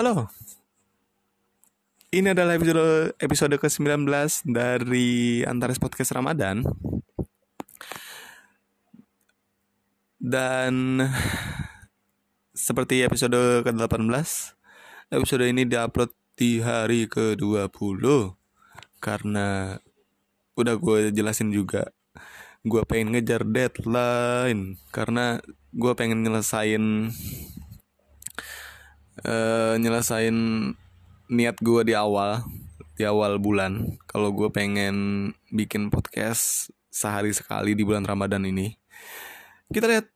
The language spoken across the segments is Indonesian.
Halo. Ini adalah episode episode ke-19 dari Antares Podcast Ramadan. Dan seperti episode ke-18, episode ini diupload di hari ke-20 karena udah gue jelasin juga gue pengen ngejar deadline karena gue pengen nyelesain uh, nyelesain niat gue di awal di awal bulan. Kalau gue pengen bikin podcast sehari sekali di bulan Ramadan ini kita lihat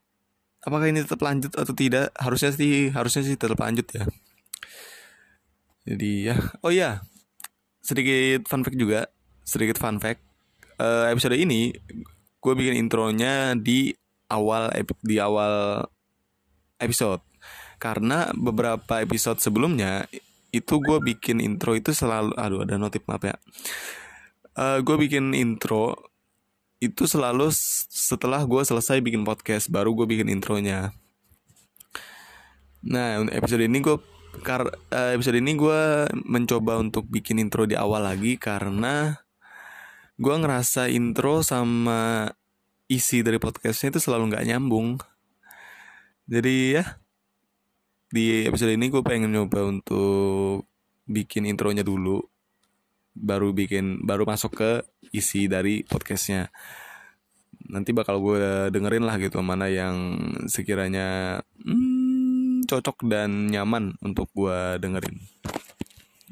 apakah ini tetap lanjut atau tidak. Harusnya sih harusnya sih tetap lanjut ya. Jadi ya. Oh ya sedikit fun fact juga sedikit fun fact. Uh, episode ini gue bikin intronya di awal di awal episode karena beberapa episode sebelumnya itu gue bikin intro itu selalu aduh ada notif maaf ya. Uh, gue bikin intro itu selalu setelah gue selesai bikin podcast baru gue bikin intronya. Nah episode ini gue kar uh, episode ini gue mencoba untuk bikin intro di awal lagi karena gue ngerasa intro sama isi dari podcastnya itu selalu nggak nyambung. Jadi ya di episode ini gue pengen nyoba untuk bikin intronya dulu baru bikin baru masuk ke isi dari podcastnya. Nanti bakal gue dengerin lah gitu mana yang sekiranya hmm, cocok dan nyaman untuk gue dengerin.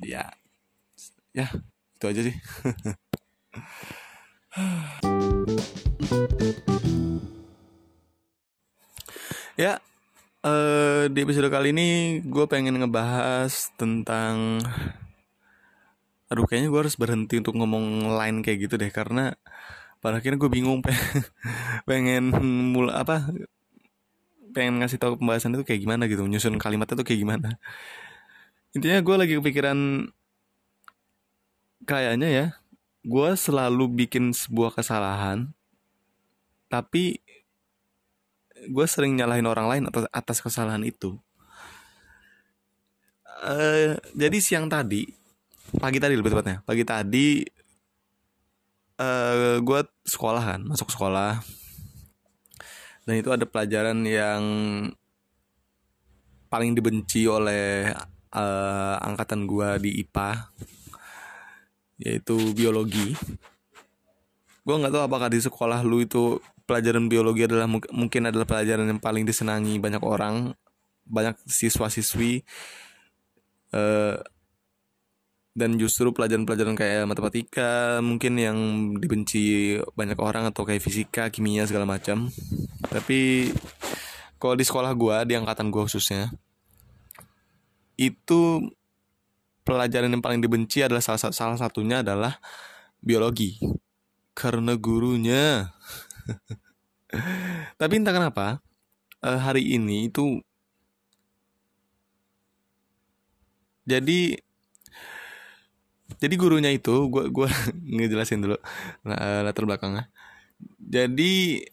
Ya. Ya itu aja sih. Ya uh, di episode kali ini gue pengen ngebahas tentang aduh kayaknya gue harus berhenti untuk ngomong lain kayak gitu deh karena pada akhirnya gue bingung pengen, pengen mulai apa pengen ngasih tahu pembahasan itu kayak gimana gitu nyusun kalimatnya tuh kayak gimana. Intinya gue lagi kepikiran kayaknya ya gue selalu bikin sebuah kesalahan tapi gue sering nyalahin orang lain atas atas kesalahan itu. Uh, jadi siang tadi pagi tadi lebih tepatnya pagi tadi uh, eh, gue sekolah kan masuk sekolah. Dan itu ada pelajaran yang paling dibenci oleh uh, angkatan gue di IPA yaitu biologi. Gue nggak tahu apakah di sekolah lu itu pelajaran biologi adalah mungkin adalah pelajaran yang paling disenangi banyak orang banyak siswa-siswi uh, dan justru pelajaran-pelajaran kayak matematika mungkin yang dibenci banyak orang atau kayak fisika, kimia segala macam. Tapi kalau di sekolah gue, di angkatan gue khususnya, itu pelajaran yang paling dibenci adalah salah, salah satunya adalah biologi karena gurunya tapi entah kenapa uh, hari ini itu jadi jadi gurunya itu gue gue ngejelasin dulu nah, latar belakangnya. Jadi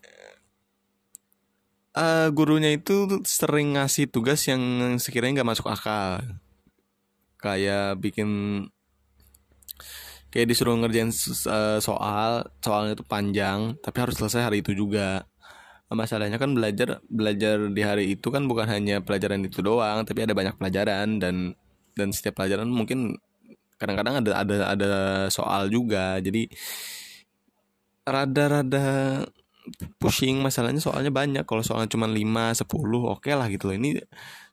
uh, gurunya itu sering ngasih tugas yang sekiranya nggak masuk akal. Kayak bikin kayak disuruh ngerjain uh, soal soalnya itu panjang tapi harus selesai hari itu juga. Masalahnya kan belajar belajar di hari itu kan bukan hanya pelajaran itu doang tapi ada banyak pelajaran dan dan setiap pelajaran mungkin kadang-kadang ada ada ada soal juga. Jadi rada-rada pushing masalahnya soalnya banyak. Kalau soalnya cuma 5 10 oke okay lah gitu loh. Ini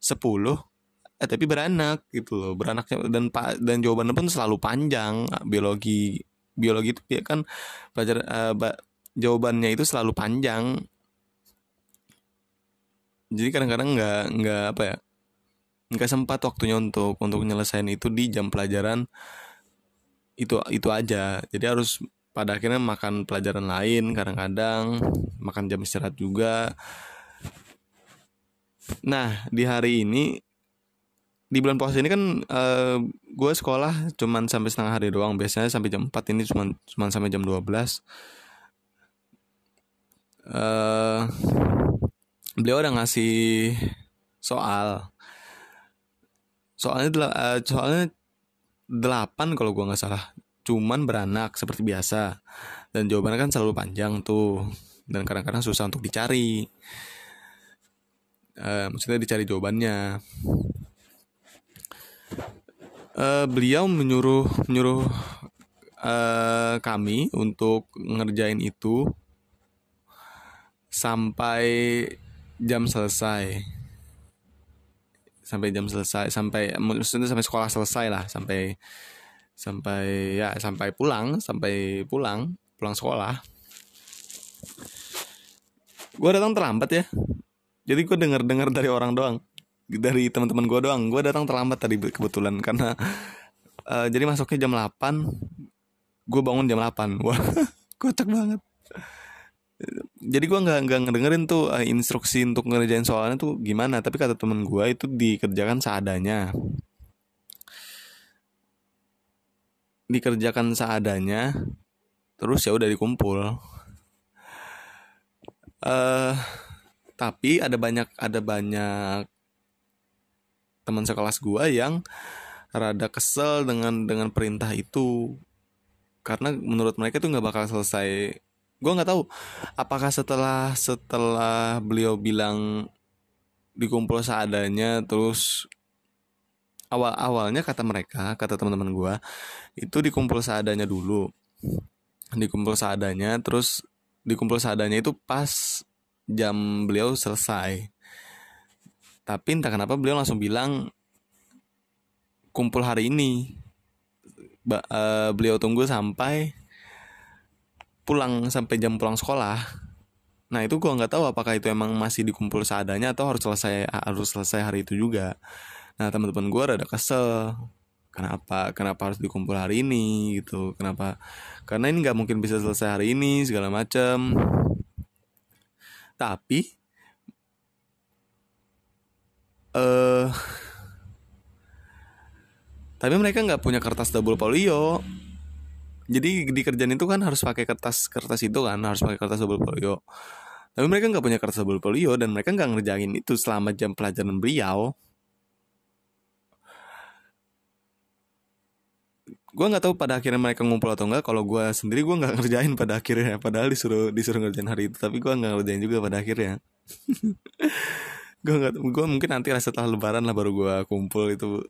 10 eh tapi beranak gitu loh beranaknya. Dan pak dan jawabannya pun selalu panjang. Biologi biologi itu ya kan pelajar uh, jawabannya itu selalu panjang. Jadi kadang-kadang nggak nggak apa ya nggak sempat waktunya untuk untuk nyelesain itu di jam pelajaran itu itu aja. Jadi harus pada akhirnya makan pelajaran lain kadang-kadang makan jam istirahat juga. Nah di hari ini di bulan puasa ini kan uh, eh, gue sekolah cuman sampai setengah hari doang. Biasanya sampai jam 4 ini cuman cuman sampai jam 12 uh, eh, beliau udah ngasih soal. Soalnya uh, soalnya delapan kalau gue nggak salah. Cuman beranak seperti biasa. Dan jawabannya kan selalu panjang tuh. Dan kadang-kadang susah untuk dicari. Uh, maksudnya dicari jawabannya uh, beliau menyuruh menyuruh uh, kami untuk ngerjain itu sampai jam selesai. Sampai jam selesai sampai maksudnya sampai sekolah selesai lah sampai sampai ya sampai pulang sampai pulang pulang sekolah. Gue datang terlambat ya. Jadi gue dengar dengar dari orang doang dari teman-teman gue doang. Gue datang terlambat tadi kebetulan karena uh, jadi masuknya jam 8 gue bangun jam 8 wah kocak banget. Jadi gue nggak nggak ngedengerin tuh uh, instruksi untuk ngerjain soalnya tuh gimana tapi kata temen gue itu dikerjakan seadanya. Dikerjakan seadanya terus ya udah dikumpul. Uh, tapi ada banyak ada banyak teman sekelas gue yang rada kesel dengan dengan perintah itu. Karena menurut mereka tuh nggak bakal selesai. Gue nggak tahu apakah setelah setelah beliau bilang dikumpul seadanya terus awal awalnya kata mereka kata teman-teman gue itu dikumpul seadanya dulu. Dikumpul seadanya terus dikumpul seadanya itu pas jam beliau selesai tapi entah kenapa beliau langsung bilang kumpul hari ini. Ba, uh, beliau tunggu sampai pulang sampai jam pulang sekolah. Nah itu gua nggak tahu apakah itu emang masih dikumpul seadanya atau harus selesai harus selesai hari itu juga. Nah teman-teman gue rada kesel. Kenapa kenapa harus dikumpul hari ini gitu. Kenapa? Karena ini nggak mungkin bisa selesai hari ini segala macam tapi uh, tapi mereka nggak punya kertas double folio jadi di kerjaan itu kan harus pakai kertas kertas itu kan harus pakai kertas double folio tapi mereka nggak punya kertas double folio dan mereka nggak ngerjain itu selama jam pelajaran beliau. Gue nggak tahu pada akhirnya mereka ngumpul atau enggak kalau gue sendiri gue nggak ngerjain pada akhirnya. Padahal disuruh disuruh ngerjain hari itu tapi gue nggak ngerjain juga pada akhirnya gue nggak gue mungkin nanti lah setelah lebaran lah baru gue kumpul itu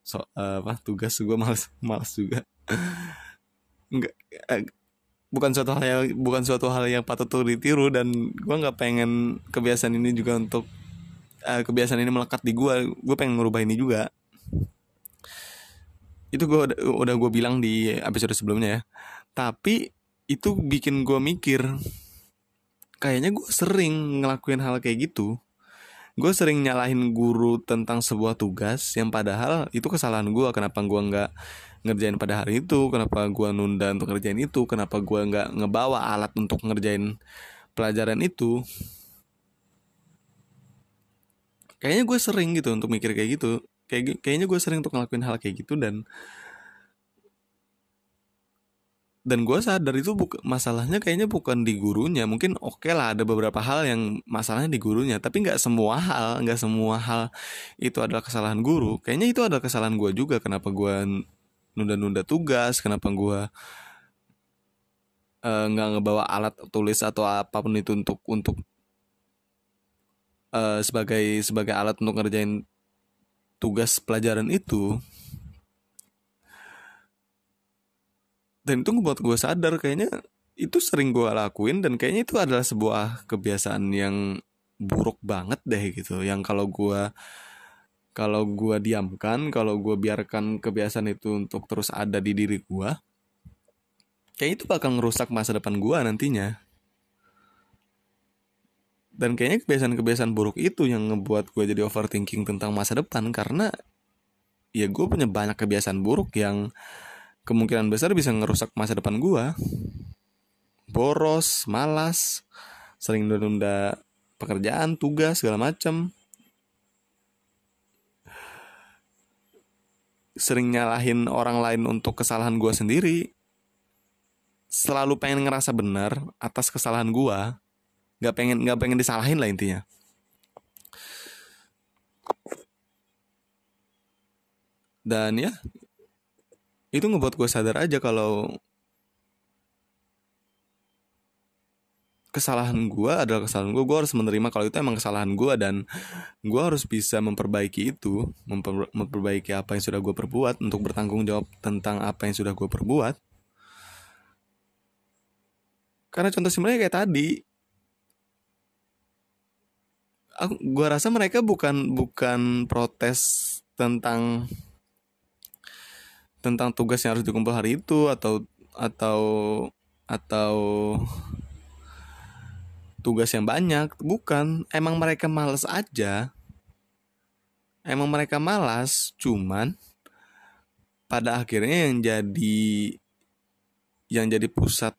so uh, apa tugas gue males males juga. Nggak eh, bukan suatu hal yang bukan suatu hal yang patut tuh ditiru dan gue nggak pengen kebiasaan ini juga untuk uh, kebiasaan ini melekat di gue gue pengen merubah ini juga. Itu gue udah, udah gue bilang di episode sebelumnya ya. Tapi itu bikin gue mikir kayaknya gue sering ngelakuin hal kayak gitu gue sering nyalahin guru tentang sebuah tugas yang padahal itu kesalahan gue kenapa gue nggak ngerjain pada hari itu? Kenapa gue nunda untuk ngerjain itu? Kenapa gue nggak ngebawa alat untuk ngerjain pelajaran itu? Kayaknya gue sering gitu untuk mikir kayak gitu. Kayak kayaknya gue sering untuk ngelakuin hal kayak gitu dan dan gue sadar itu bukan masalahnya kayaknya bukan di gurunya. Mungkin oke okay lah ada beberapa hal yang masalahnya di gurunya. Tapi nggak semua hal nggak semua hal itu adalah kesalahan guru. Kayaknya itu adalah kesalahan gue juga. Kenapa gue nunda-nunda tugas? Kenapa gue uh, nggak ngebawa alat tulis atau apa pun itu untuk untuk uh, sebagai sebagai alat untuk ngerjain tugas pelajaran itu dan itu ngebuat gue sadar kayaknya itu sering gue lakuin dan kayaknya itu adalah sebuah kebiasaan yang buruk banget deh gitu. Yang kalau gue kalau gue diamkan kalau gue biarkan kebiasaan itu untuk terus ada di diri gue kayak itu bakal ngerusak masa depan gue nantinya. Dan kayaknya kebiasaan-kebiasaan buruk itu yang ngebuat gue jadi overthinking tentang masa depan karena ya gue punya banyak kebiasaan buruk yang kemungkinan besar bisa ngerusak masa depan gue boros malas sering nunda pekerjaan tugas segala macam sering nyalahin orang lain untuk kesalahan gue sendiri. Selalu pengen ngerasa benar atas kesalahan gue nggak pengen nggak pengen disalahin lah intinya. Dan ya itu ngebuat gue sadar aja kalau kesalahan gue adalah kesalahan gue gue harus menerima kalau itu emang kesalahan gue dan gue harus bisa memperbaiki itu memper, memperbaiki apa yang sudah gue perbuat untuk bertanggung jawab tentang apa yang sudah gue perbuat. Karena contoh simpelnya kayak tadi. Aku gue rasa mereka bukan bukan protes tentang tentang tugas yang harus dikumpul hari itu atau atau atau tugas yang banyak bukan. Emang mereka males aja. Emang mereka malas cuman pada akhirnya yang jadi yang jadi pusat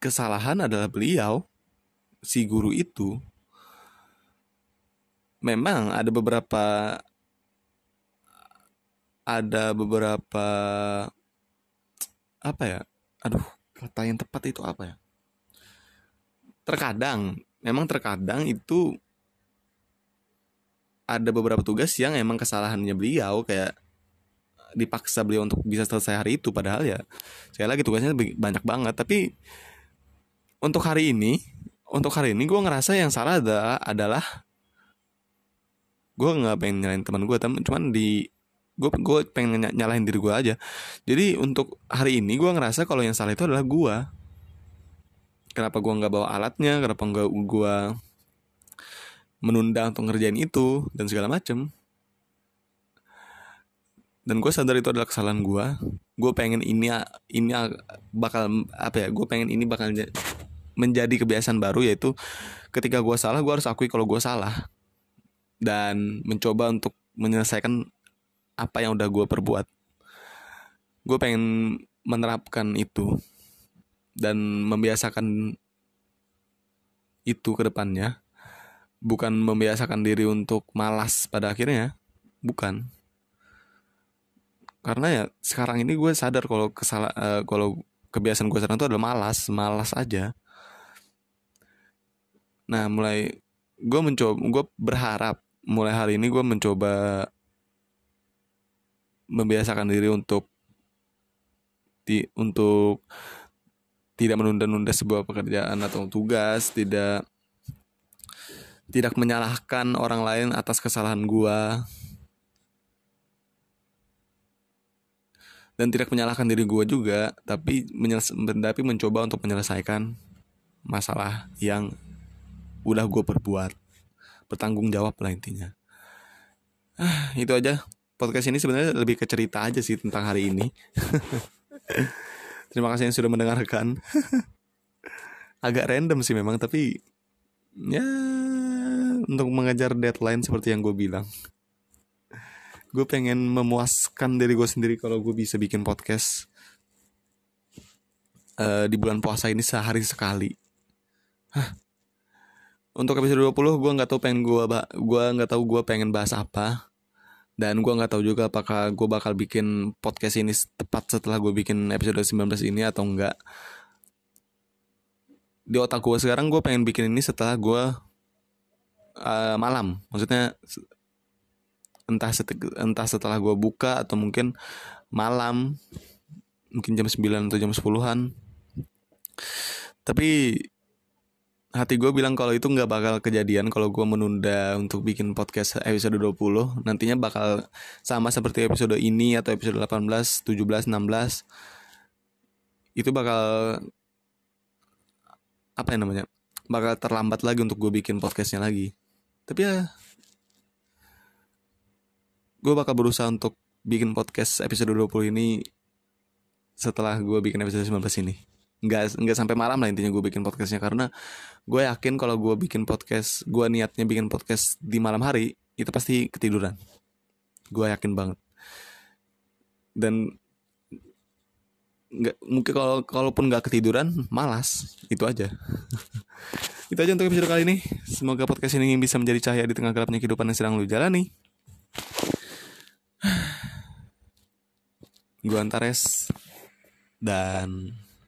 kesalahan adalah beliau si guru itu. Memang ada beberapa ada beberapa apa ya aduh kata yang tepat itu apa ya? Terkadang memang terkadang itu ada beberapa tugas yang emang kesalahannya beliau kayak dipaksa beliau untuk bisa selesai hari itu padahal ya sekali lagi tugasnya banyak banget. Tapi untuk hari ini untuk hari ini gue ngerasa yang salah adalah adalah gue nggak pengen nyalain teman gue temen cuman di gue gue pengen nyalahin diri gue aja. Jadi untuk hari ini gue ngerasa kalau yang salah itu adalah gue kenapa gue nggak bawa alatnya? Kenapa nggak gue menunda untuk ngerjain itu? Dan segala macem. Dan gue sadar itu adalah kesalahan gue gue pengen ini ini bakal apa ya gue pengen ini bakal menjadi kebiasaan baru yaitu ketika gue salah gue harus akui kalau gue salah. Dan mencoba untuk menyelesaikan apa yang udah gue perbuat. Gue pengen menerapkan itu dan membiasakan itu ke depannya. Bukan membiasakan diri untuk malas pada akhirnya bukan. Karena ya sekarang ini gue sadar kalau kesalah uh, kalau kebiasaan gue sekarang itu adalah malas malas aja. Nah mulai gue mencoba gue berharap mulai hari ini gue mencoba membiasakan diri untuk di untuk tidak menunda-nunda sebuah pekerjaan atau tugas, tidak tidak menyalahkan orang lain atas kesalahan gua. Dan tidak menyalahkan diri gua juga, tapi tapi mencoba untuk menyelesaikan masalah yang udah gue perbuat. Bertanggung jawab lah intinya. Ah, itu aja podcast ini sebenarnya lebih ke cerita aja sih tentang hari ini Terima kasih yang sudah mendengarkan. Agak random sih memang, tapi ya untuk mengejar deadline seperti yang gue bilang. Gue pengen memuaskan diri gue sendiri kalau gue bisa bikin podcast uh, di bulan puasa ini sehari sekali. Hah. Untuk episode 20 gue nggak tahu pengen gue gue nggak tahu gue pengen bahas apa dan gue nggak tahu juga apakah gue bakal bikin podcast ini tepat setelah gue bikin episode 19 ini atau enggak di otak gue sekarang gue pengen bikin ini setelah gue uh, malam. Maksudnya entah entah setelah gue buka atau mungkin malam. Mungkin jam 9 atau jam 10-an tapi hati gue bilang kalau itu nggak bakal kejadian kalau gue menunda untuk bikin podcast episode 20 nantinya bakal sama seperti episode ini atau episode 18, 17, 16 itu bakal apa yang namanya bakal terlambat lagi untuk gue bikin podcastnya lagi. Tapi ya gue bakal berusaha untuk bikin podcast episode 20 ini setelah gue bikin episode 19 ini nggak nggak sampai malam lah intinya gue bikin podcastnya. Karena gue yakin kalau gue bikin podcast gue niatnya bikin podcast di malam hari itu pasti ketiduran. Gue yakin banget. Dan nggak mungkin kalau kalaupun nggak ketiduran malas. Itu aja. Itu aja untuk episode kali ini. Semoga podcast ini bisa menjadi cahaya di tengah gelapnya kehidupan yang sedang lu jalani. Gue Antares dan